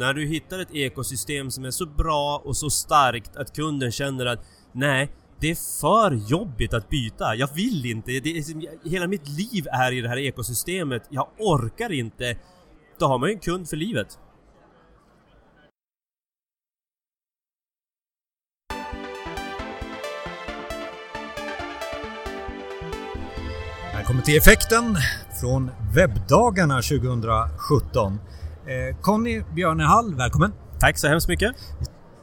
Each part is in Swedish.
När du hittar ett ekosystem som är så bra och så starkt att kunden känner att nej, det är för jobbigt att byta. Jag vill inte. Det är, hela mitt liv är i det här ekosystemet. Jag orkar inte. Då har man ju en kund för livet. Välkommen till Effekten från webbdagarna 2017. Eh, Conny Björnehall, välkommen! Tack så hemskt mycket!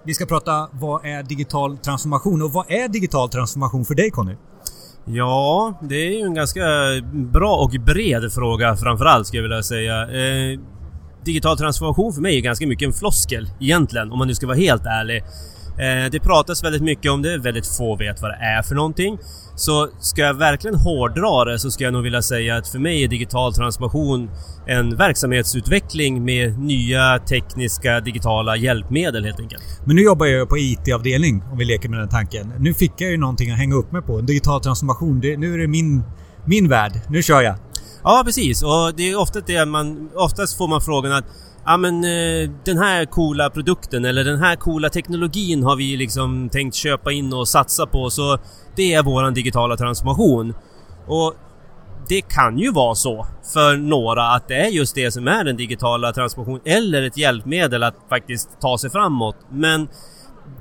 Vi ska prata vad är digital transformation och vad är digital transformation för dig Conny? Ja, det är ju en ganska bra och bred fråga framförallt skulle jag vilja säga. Eh, digital transformation för mig är ganska mycket en floskel egentligen, om man nu ska vara helt ärlig. Eh, det pratas väldigt mycket om det, väldigt få vet vad det är för någonting. Så ska jag verkligen hårdra det så ska jag nog vilja säga att för mig är digital transformation en verksamhetsutveckling med nya tekniska digitala hjälpmedel helt enkelt. Men nu jobbar jag på IT-avdelning om vi leker med den tanken. Nu fick jag ju någonting att hänga upp mig på. En digital transformation, det, nu är det min, min värld. Nu kör jag. Ja precis och det är ofta det man... Oftast får man frågan att ja men eh, den här coola produkten eller den här coola teknologin har vi liksom tänkt köpa in och satsa på så det är våran digitala transformation. Och det kan ju vara så för några att det är just det som är den digitala transformationen eller ett hjälpmedel att faktiskt ta sig framåt. Men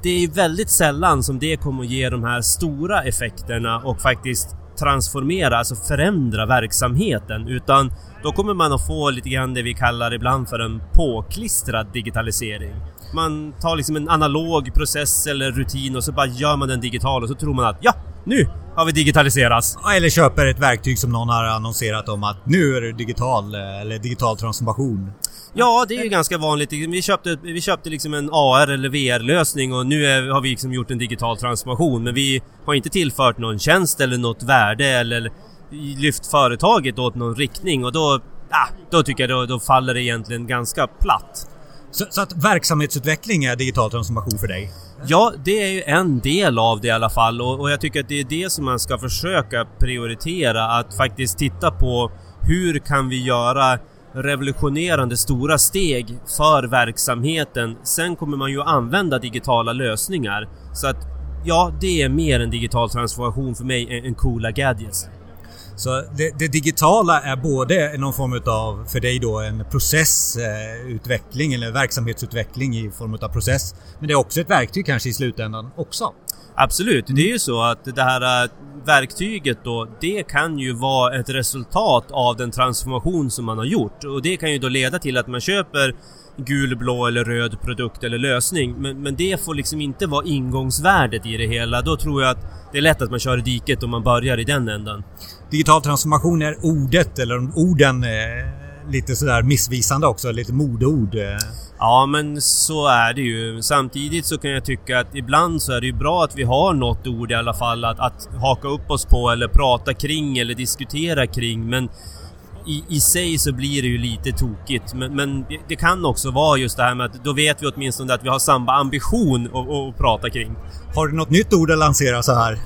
det är väldigt sällan som det kommer att ge de här stora effekterna och faktiskt transformera, alltså förändra verksamheten utan då kommer man att få lite grann det vi kallar ibland för en påklistrad digitalisering. Man tar liksom en analog process eller rutin och så bara gör man den digital och så tror man att ja, nu har vi digitaliserats. Eller köper ett verktyg som någon har annonserat om att nu är det digital eller digital transformation. Ja, det är ju ganska vanligt. Vi köpte, vi köpte liksom en AR eller VR-lösning och nu är, har vi liksom gjort en digital transformation men vi har inte tillfört någon tjänst eller något värde eller lyft företaget åt någon riktning och då, ah, då tycker jag då, då faller det egentligen ganska platt. Så, så, att verksamhetsutveckling är digital transformation för dig? Ja, det är ju en del av det i alla fall och, och jag tycker att det är det som man ska försöka prioritera. Att faktiskt titta på hur kan vi göra revolutionerande stora steg för verksamheten. Sen kommer man ju använda digitala lösningar. Så att ja, det är mer en digital transformation för mig än coola gadgets. Så det, det, digitala är både någon form av, för dig då, en processutveckling eh, eller verksamhetsutveckling i form av process. Men det är också ett verktyg kanske i slutändan också. Absolut, det är ju så att det här eh, verktyget då, det kan ju vara ett resultat av den transformation som man har gjort. Och det kan ju då leda till att man köper gul, blå eller röd produkt eller lösning. Men, men det får liksom inte vara ingångsvärdet i det hela. Då tror jag att det är lätt att man kör i diket om man börjar i den änden. Digital transformation är ordet, eller orden, eh, lite sådär missvisande också, lite modeord. Eh. Ja men så är det ju. Samtidigt så kan jag tycka att ibland så är det ju bra att vi har något ord i alla fall att, att haka upp oss på eller prata kring eller diskutera kring men i, i sig så blir det ju lite tokigt. Men, men, det kan också vara just det här med att då vet vi åtminstone att vi har samma ambition att, att prata kring. Har du något nytt ord att lansera så här?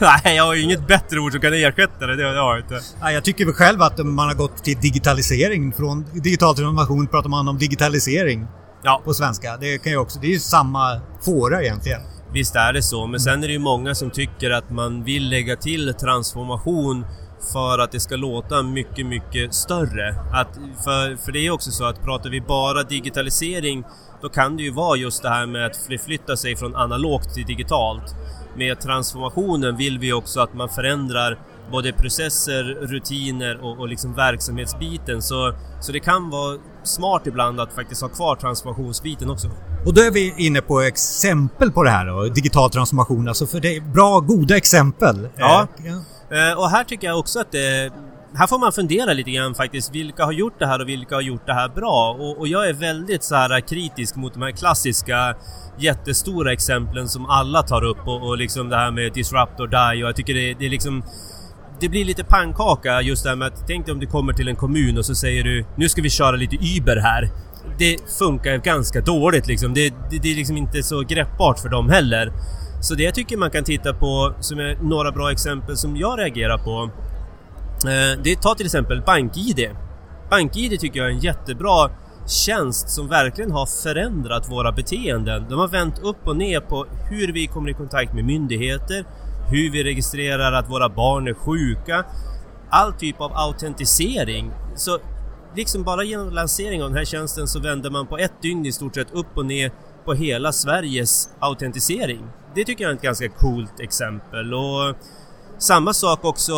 Nej, jag har ju inget bättre ord som kan ersätta det. Det har jag inte. Nej, jag tycker väl själv att man har gått till digitalisering. Från digital transformation pratar man om digitalisering. Ja. På svenska. Det kan ju också... Det är ju samma fåra egentligen. Visst är det så, men sen är det ju många som tycker att man vill lägga till transformation för att det ska låta mycket, mycket större. Att, för, för det är också så att pratar vi bara digitalisering då kan det ju vara just det här med att förflytta sig från analogt till digitalt. Med transformationen vill vi också att man förändrar både processer, rutiner och, och liksom verksamhetsbiten. Så, så det kan vara smart ibland att faktiskt ha kvar transformationsbiten också. Och då är vi inne på exempel på det här då, digital transformation. Alltså för det är bra, goda exempel. Ja. Eh, Eh, och här tycker jag också att det här får man fundera lite grann faktiskt. Vilka har gjort det här och vilka har gjort det här bra? Och, och jag är väldigt så här eh, kritisk mot de här klassiska jättestora exemplen som alla tar upp och, och liksom det här med disrupt or die och jag tycker det, det är liksom det blir lite pannkaka just det här med att tänk dig om du kommer till en kommun och så säger du nu ska vi köra lite Uber här. Det funkar ganska dåligt liksom. Det, det, det är liksom inte så greppbart för dem heller. Så det jag tycker man kan titta på, som är några bra exempel som jag reagerar på. Eh, det är, ta till exempel BankID. BankID tycker jag är en jättebra tjänst som verkligen har förändrat våra beteenden. De har vänt upp och ner på hur vi kommer i kontakt med myndigheter, hur vi registrerar att våra barn är sjuka, all typ av autentisering. Så liksom bara genom lansering av den här tjänsten så vänder man på ett dygn i stort sett upp och ner på hela Sveriges autentisering. Det tycker jag är ett ganska coolt exempel och samma sak också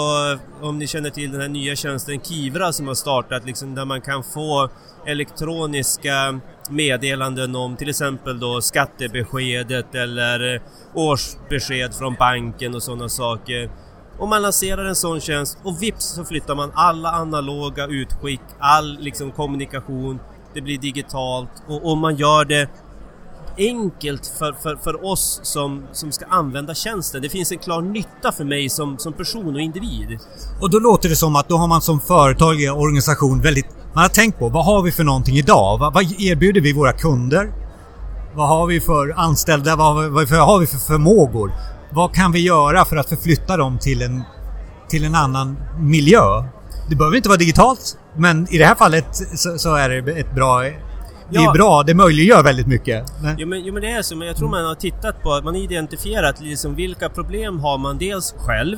om ni känner till den här nya tjänsten Kivra som har startat liksom där man kan få elektroniska meddelanden om till exempel då skattebeskedet eller årsbesked från banken och sådana saker. Om man lanserar en sån tjänst och vips så flyttar man alla analoga utskick, all liksom kommunikation, det blir digitalt och, om man gör det enkelt för, för, för oss som, som ska använda tjänsten. Det finns en klar nytta för mig som, som person och individ. Och då låter det som att då har man som företag och organisation väldigt... Man har tänkt på vad har vi för någonting idag? Vad, vad erbjuder vi våra kunder? Vad har vi för anställda? Vad, vad, vad har vi för förmågor? Vad kan vi göra för att förflytta dem till en, till en annan miljö? Det behöver inte vara digitalt, men i det här fallet så, så är det ett bra det är bra, det möjliggör väldigt mycket. Jo men, jo men det är så, men jag tror man har tittat på, man har identifierat liksom vilka problem har man dels själv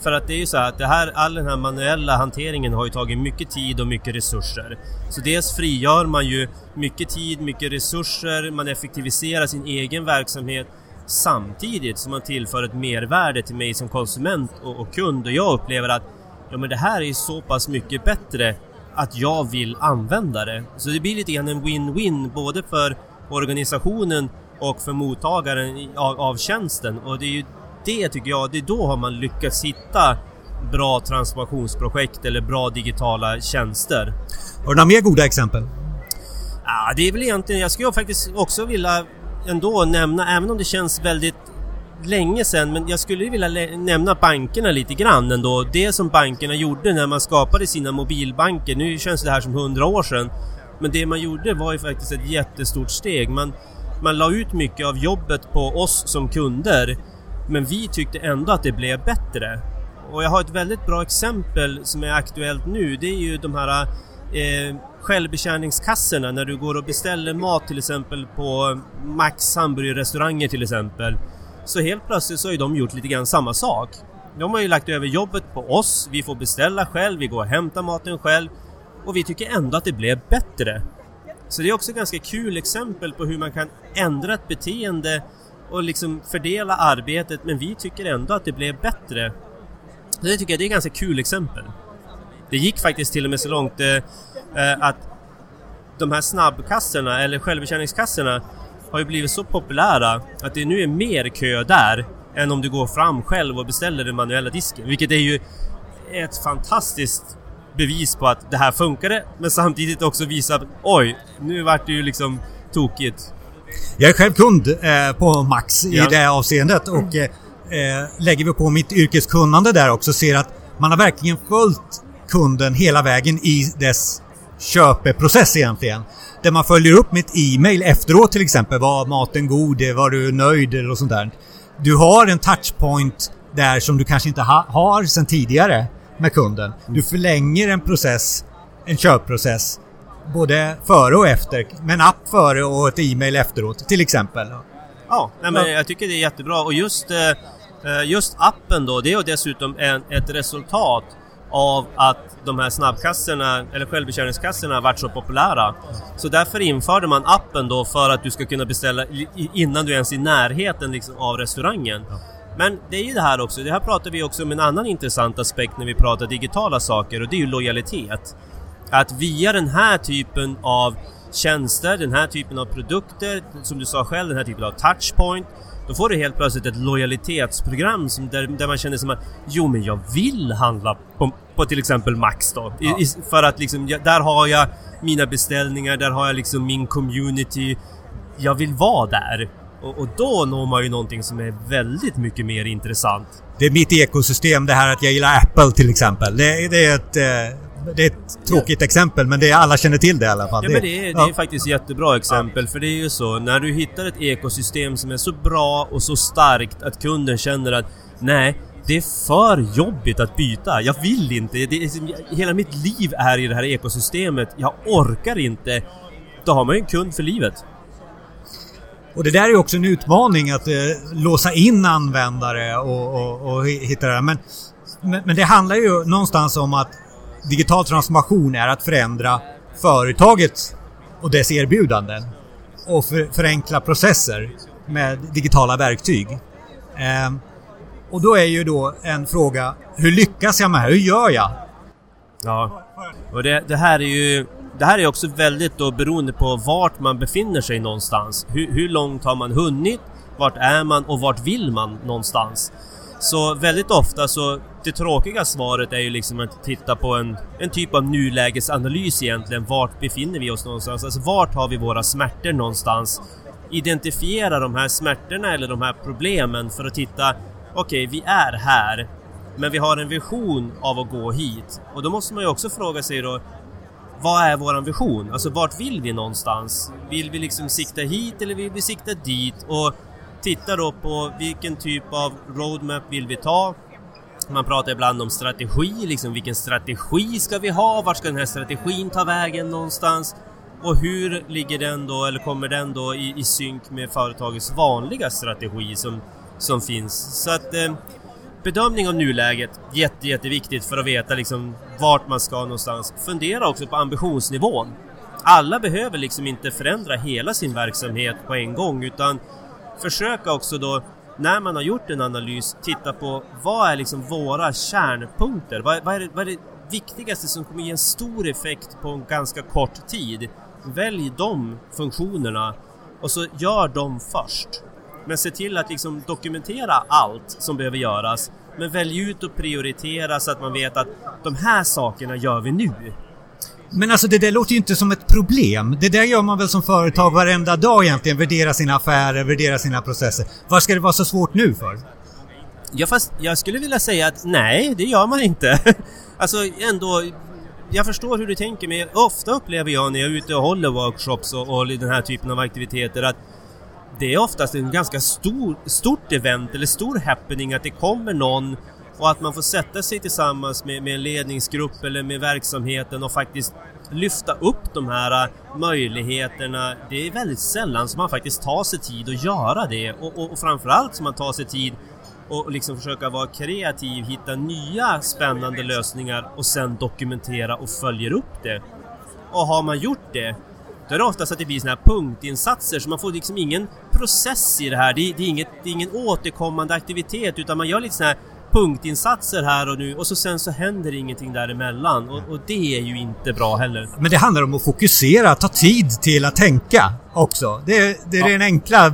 för att det är ju så att det här, all den här manuella hanteringen har ju tagit mycket tid och mycket resurser. Så dels frigör man ju mycket tid, mycket resurser, man effektiviserar sin egen verksamhet samtidigt som man tillför ett mervärde till mig som konsument och, och kund och jag upplever att ja men det här är så pass mycket bättre att jag vill använda det. Så det blir lite grann en win-win både för organisationen och för mottagaren av, av tjänsten och det är ju det tycker jag, det är då har man lyckats hitta bra transformationsprojekt eller bra digitala tjänster. Har du några mer goda exempel? Ja, det är väl egentligen, jag skulle faktiskt också vilja ändå nämna, även om det känns väldigt länge sedan, men jag skulle vilja nämna bankerna lite grann ändå. Det som bankerna gjorde när man skapade sina mobilbanker, nu känns det här som hundra år sedan, men det man gjorde var ju faktiskt ett jättestort steg. Man, man la ut mycket av jobbet på oss som kunder, men vi tyckte ändå att det blev bättre. Och jag har ett väldigt bra exempel som är aktuellt nu, det är ju de här eh, självbetjäningskassorna när du går och beställer mat till exempel på Max hamburgerrestauranger till exempel. Så helt plötsligt så har ju de gjort lite grann samma sak. De har ju lagt över jobbet på oss, vi får beställa själv, vi går och hämtar maten själv och vi tycker ändå att det blev bättre. Så det är också ett ganska kul exempel på hur man kan ändra ett beteende och liksom fördela arbetet men vi tycker ändå att det blev bättre. Så det tycker jag det är ett ganska kul exempel. Det gick faktiskt till och med så långt eh att de här snabbkassorna eller självbetjäningskassorna har ju blivit så populära att det nu är mer kö där än om du går fram själv och beställer den manuella disken. Vilket är ju ett fantastiskt bevis på att det här funkade men samtidigt också visar att oj, nu vart det ju liksom tokigt. Jag är själv kund eh, på Max i ja. det avseendet och eh, eh, lägger vi på mitt yrkeskunnande där också ser att man har verkligen följt kunden hela vägen i dess köpeprocess egentligen. Där man följer upp med ett e-mail efteråt till exempel. Var maten god? Var du nöjd? Eller sånt där. Du har en touchpoint där som du kanske inte ha, har sedan tidigare med kunden. Du förlänger en process, en köpprocess, både före och efter. Med en app före och ett e-mail efteråt till exempel. Ja, nej, men jag tycker det är jättebra och just, eh, eh, just appen då, det är dessutom en, ett resultat av att de här snabbkassorna, eller självbetjäningskassorna, varit så populära. Så därför införde man appen då för att du ska kunna beställa innan du ens är i närheten liksom av restaurangen. Men det är ju det här också, det här pratar vi också om en annan intressant aspekt när vi pratar digitala saker och det är ju lojalitet. Att via den här typen av tjänster, den här typen av produkter, som du sa själv, den här typen av touchpoint, då får du helt plötsligt ett lojalitetsprogram som där, där man känner som att Jo men jag vill handla på, på till exempel Max då. Ja. I, för att liksom, jag, där har jag mina beställningar, där har jag liksom min community. Jag vill vara där. Och, och, då når man ju någonting som är väldigt mycket mer intressant. Det är mitt ekosystem det här att jag gillar Apple till exempel. Det, det är ett... Eh, det är ett tråkigt ja. exempel men det är, alla känner till det i alla fall. Ja, men det är, det är faktiskt ett jättebra exempel ja. för det är ju så när du hittar ett ekosystem som är så bra och så starkt att kunden känner att nej, det är för jobbigt att byta. Jag vill inte. Det är, hela mitt liv är i det här ekosystemet. Jag orkar inte då har man ju en kund för livet. Och det där är också en utmaning att eh, låsa in användare och, och, och hitta det där. Men, men, men, det handlar ju någonstans om att digital transformation är att förändra företaget och dess erbjudanden. Och för, förenkla processer med digitala verktyg. Eh, och då är ju då en fråga, hur lyckas jag med det här? Hur gör jag? Ja, och det, det här är ju det här är också väldigt då beroende på vart man befinner sig någonstans. Hur, hur långt har man hunnit? Vart är man och vart vill man någonstans? Så väldigt ofta så, det tråkiga svaret är ju liksom att titta på en, en typ av nulägesanalys egentligen. Vart befinner vi oss någonstans? Alltså vart har vi våra smärtor någonstans? Identifiera de här smärtorna eller de här problemen för att titta, okej, okay, vi är här, men vi har en vision av att gå hit. Och då måste man ju också fråga sig då, vad är våran vision? Alltså vart vill vi någonstans? Vill vi liksom sikta hit eller vill vi sikta dit? Och titta då på vilken typ av roadmap vill vi ta? Man pratar ibland om strategi, liksom vilken strategi ska vi ha? Vart ska den här strategin ta vägen någonstans? Och hur ligger den då, eller kommer den då i, i synk med företagets vanliga strategi som, som finns? Så att eh, bedömning av nuläget, jätte, jätteviktigt för att veta liksom vart man ska någonstans. Fundera också på ambitionsnivån. Alla behöver liksom inte förändra hela sin verksamhet på en gång utan försöka också då när man har gjort en analys titta på vad är liksom våra kärnpunkter? Vad, vad, är, det, vad är det viktigaste som kommer ge en stor effekt på en ganska kort tid? Välj de funktionerna och så gör dem först. Men se till att liksom dokumentera allt som behöver göras. Men välj ut och prioritera så att man vet att de här sakerna gör vi nu. Men alltså det där låter ju inte som ett problem. Det där gör man väl som företag varenda dag egentligen. Värdera sina affärer, värdera sina processer. Vad ska det vara så svårt nu för? Ja fast jag skulle vilja säga att nej, det gör man inte. alltså ändå jag förstår hur du tänker men ofta upplever jag när jag är ute och håller workshops och, och den här typen av aktiviteter att det är oftast en ganska stor, stort event eller stor happening att det kommer någon och att man får sätta sig tillsammans med, med en ledningsgrupp eller med verksamheten och faktiskt lyfta upp de här äh, möjligheterna. Det är väldigt sällan som man faktiskt tar sig tid att göra det och, och, och framförallt som man tar sig tid och liksom försöka vara kreativ, hitta nya spännande lösningar och sen dokumentera och följer upp det. Och har man gjort det, då är det oftast att det blir såna här punktinsatser så man får liksom ingen process i det här. Det är, det är, inget, det är ingen återkommande aktivitet utan man gör lite såna här punktinsatser här och nu och så sen så händer ingenting däremellan och, och det är ju inte bra heller. Men det handlar om att fokusera, ta tid till att tänka också. Det, det är ja. den enkla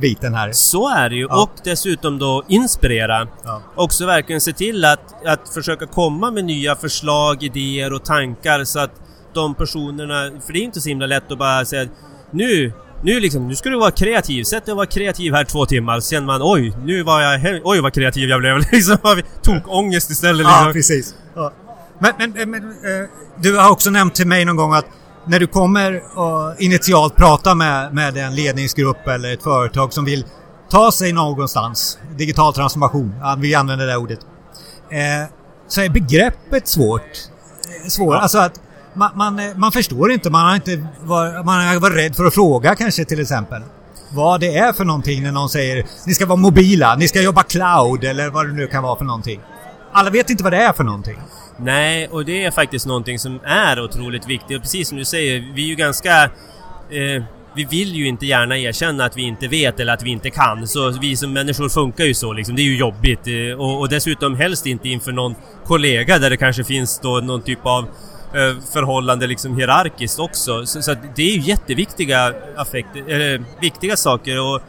biten här. Så är det ju ja. och dessutom då inspirera. Ja. Också verkligen se till att, att försöka komma med nya förslag, idéer och tankar så att de personerna, för det är inte så himla lätt att bara säga nu nu liksom, nu ska du vara kreativ. Sätt dig och var kreativ här två timmar. Så känner man oj, nu var jag... Oj vad kreativ jag blev. liksom har vi tokångest istället. Liksom. Ja, precis. Ja. Men, men, men äh, du har också nämnt till mig någon gång att när du kommer och initialt prata med, med en ledningsgrupp eller ett företag som vill ta sig någonstans, digital transformation, vi använder det ordet, eh, så är begreppet svårt. Svårt, ja. alltså att man, man, eh, man, förstår inte, man har inte var, man har varit rädd för att fråga kanske till exempel. Vad det är för någonting när någon säger ni ska vara mobila, ni ska jobba cloud eller vad det nu kan vara för någonting. Alla vet inte vad det är för någonting. Nej, och det är faktiskt någonting som är otroligt viktigt. Och precis som du säger, vi är ju ganska... Eh, vi vill ju inte gärna erkänna att vi inte vet eller att vi inte kan. Så vi som människor funkar ju så liksom. Det är ju jobbigt. Eh, och, och dessutom helst inte inför någon kollega där det kanske finns då någon typ av förhållande liksom hierarkiskt också. Så, så det är ju jätteviktiga affekter, eller viktiga saker och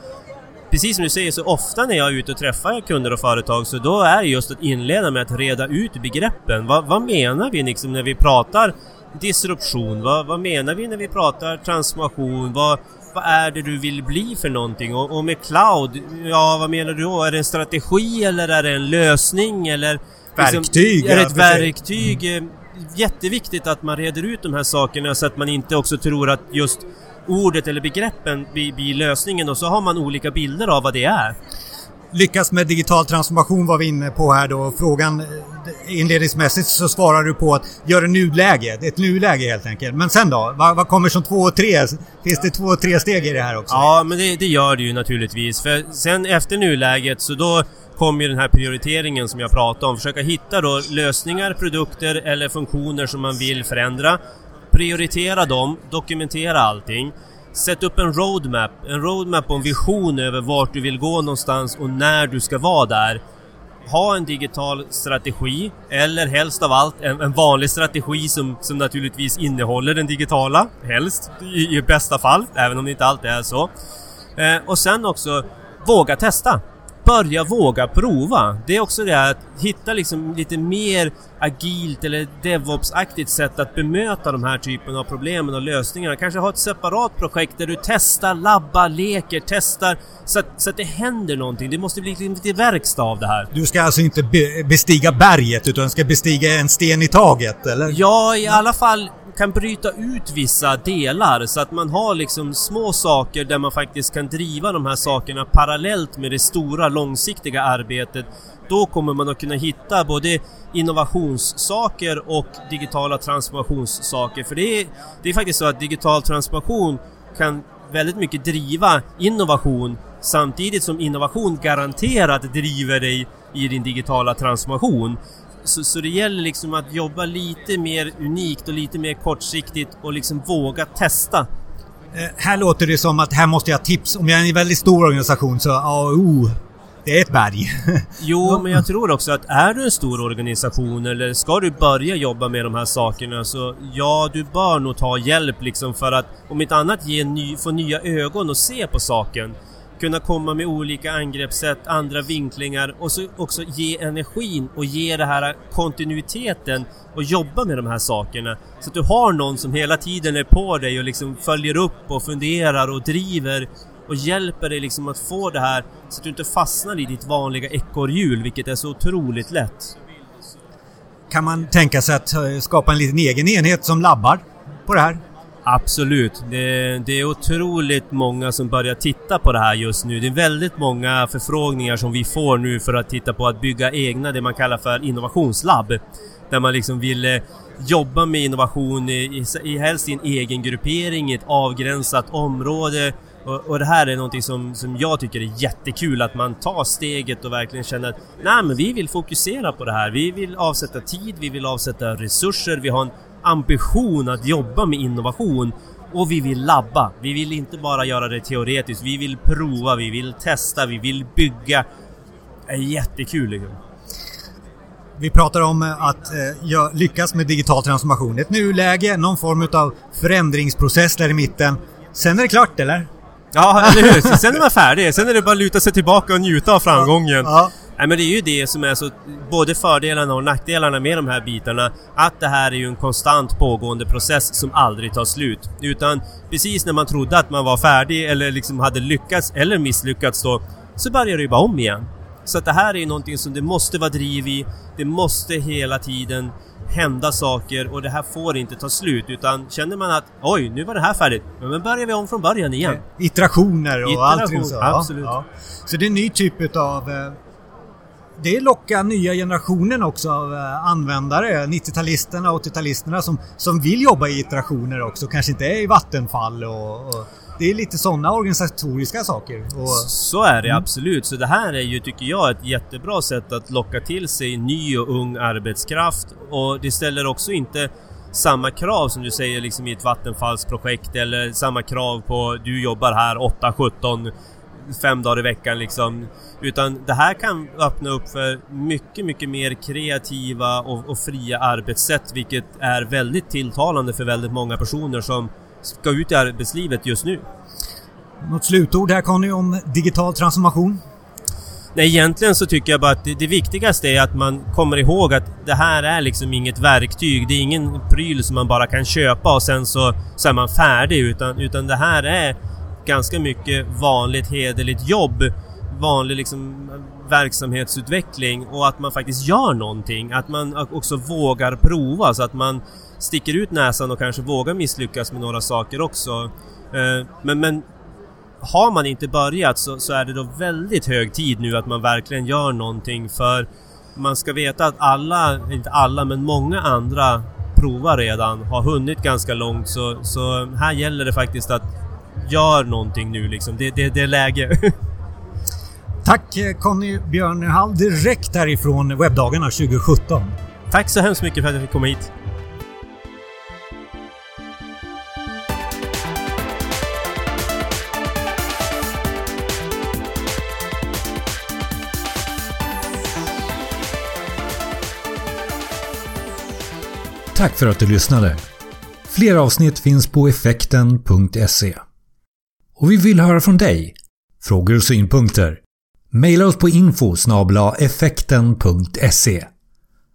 precis som du säger så ofta när jag är ute och träffar kunder och företag så då är det just att inleda med att reda ut begreppen. Va, vad menar vi liksom när vi pratar disruption? Va, vad menar vi när vi pratar transformation? Vad, vad är det du vill bli för någonting? Och, och, med cloud, ja vad menar du då? Är det en strategi eller är det en lösning eller? Liksom, verktyg! Är det ett verktyg? Mm jätteviktigt att man reder ut de här sakerna så att man inte också tror att just ordet eller begreppen blir, blir lösningen och så har man olika bilder av vad det är lyckas med digital transformation var vi inne på här då. Frågan eh, inledningsmässigt så svarar du på att göra nuläge, ett nuläge helt enkelt. Men sen då? Vad, vad kommer som två och tre? Finns det två och tre steg i det här också? Ja, men det, det gör det ju naturligtvis. För sen efter nuläget så då kommer ju den här prioriteringen som jag pratade om. Försöka hitta då lösningar, produkter eller funktioner som man vill förändra. Prioritera dem, dokumentera allting. Sätt upp en roadmap, en roadmap och en vision över vart du vill gå någonstans och när du ska vara där. Ha en digital strategi, eller helst av allt en, en vanlig strategi som, som naturligtvis innehåller den digitala, helst i, i bästa fall, även om det inte alltid är så. Eh, och sen också, våga testa börja våga prova. Det är också det att hitta liksom lite mer agilt eller DevOps-aktigt sätt att bemöta de här typen av problemen och lösningarna. Kanske ha ett separat projekt där du testar, labbar, leker, testar så att, så att det händer någonting. Det måste bli lite verkstad av det här. Du ska alltså inte be bestiga berget utan ska bestiga en sten i taget, eller? Ja, i alla fall kan bryta ut vissa delar så att man har liksom små saker där man faktiskt kan driva de här sakerna parallellt med det stora långsiktiga arbetet. Då kommer man att kunna hitta både innovationssaker och digitala transformationssaker. För det är, det är faktiskt så att digital transformation kan väldigt mycket driva innovation samtidigt som innovation garanterat driver dig i din digitala transformation. Så, så det gäller liksom att jobba lite mer unikt och lite mer kortsiktigt och liksom våga testa. Eh, här låter det som att här måste jag ha tips. Om jag är en väldigt stor organisation så, ja, oh, det är ett berg. jo, men jag tror också att är du en stor organisation eller ska du börja jobba med de här sakerna så ja, du bör nog ta hjälp liksom för att om inte annat ge ny, få nya ögon och se på saken kunna komma med olika angreppssätt, andra vinklingar och så också ge energin och ge det här kontinuiteten och jobba med de här sakerna. Så att du har någon som hela tiden är på dig och liksom följer upp och funderar och driver och hjälper dig liksom att få det här så att du inte fastnar i ditt vanliga ekorrhjul, vilket är så otroligt lätt. Kan man tänka sig att eh, skapa en liten egen enhet som labbar på det här? Absolut. Det, det, är otroligt många som börjar titta på det här just nu. Det är väldigt många förfrågningar som vi får nu för att titta på att bygga egna, det man kallar för innovationslabb. Där man liksom vill eh, jobba med innovation i, i, helst i en egen gruppering, i ett avgränsat område. Och, och, det här är någonting som, som jag tycker är jättekul, att man tar steget och verkligen känner att nej men vi vill fokusera på det här. Vi vill avsätta tid, vi vill avsätta resurser, vi har en ambition att jobba med innovation och vi vill labba. Vi vill inte bara göra det teoretiskt, vi vill prova, vi vill testa, vi vill bygga. Det är jättekul liksom. Vi pratar om att eh, lyckas med digital transformation. Ett nuläge, någon form av förändringsprocess där i mitten. Sen är det klart, eller? Ja, eller hur? Sen är man färdig. Sen är det bara att luta sig tillbaka och njuta av framgången. Ja. Nej men det är ju det som är så, både fördelarna och nackdelarna med de här bitarna, att det här är ju en konstant pågående process som aldrig tar slut. Utan precis när man trodde att man var färdig eller liksom hade lyckats eller misslyckats då, så börjar det ju bara om igen. Så att det här är ju någonting som det måste vara driv i, det måste hela tiden hända saker och det här får inte ta slut utan känner man att oj, nu var det här färdigt, men börjar vi om från början igen. Iterationer och Iteration, allt så. Absolut. Ja. Så det är en ny typ av eh, det lockar nya generationen också av eh, användare, 90-talisterna och 80-talisterna som, som vill jobba i iterationer också, kanske inte är i Vattenfall och, och det är lite sådana organisatoriska saker. Och, så är det mm. absolut. Så det här är ju, tycker jag, ett jättebra sätt att locka till sig ny och ung arbetskraft och det ställer också inte samma krav som du säger liksom i ett vattenfallsprojekt eller samma krav på du jobbar här 8-17 fem dagar i veckan liksom. Utan det här kan öppna upp för mycket, mycket mer kreativa och, och fria arbetssätt vilket är väldigt tilltalande för väldigt många personer som ska ut i arbetslivet just nu. Något slutord här Conny om digital transformation? Nej, egentligen så tycker jag bara att det, det, viktigaste är att man kommer ihåg att det här är liksom inget verktyg. Det är ingen pryl som man bara kan köpa och sen så, så är man färdig. Utan, utan det här är ganska mycket vanligt hederligt jobb, vanlig liksom verksamhetsutveckling och att man faktiskt gör någonting. Att man också vågar prova så att man sticker ut näsan och kanske vågar misslyckas med några saker också. Eh, men, men har man inte börjat så, så är det då väldigt hög tid nu att man verkligen gör någonting för man ska veta att alla, inte alla, men många andra provar redan, har hunnit ganska långt så, så här gäller det faktiskt att gör någonting nu liksom. Det, det, det är läge. Tack Conny Björnehall direkt härifrån webbdagarna 2017. Tack så hemskt mycket för att jag fick komma hit. Tack för att du lyssnade. Fler avsnitt finns på effekten.se. Och vi vill höra från dig. Frågor och synpunkter? Maila oss på info effekten.se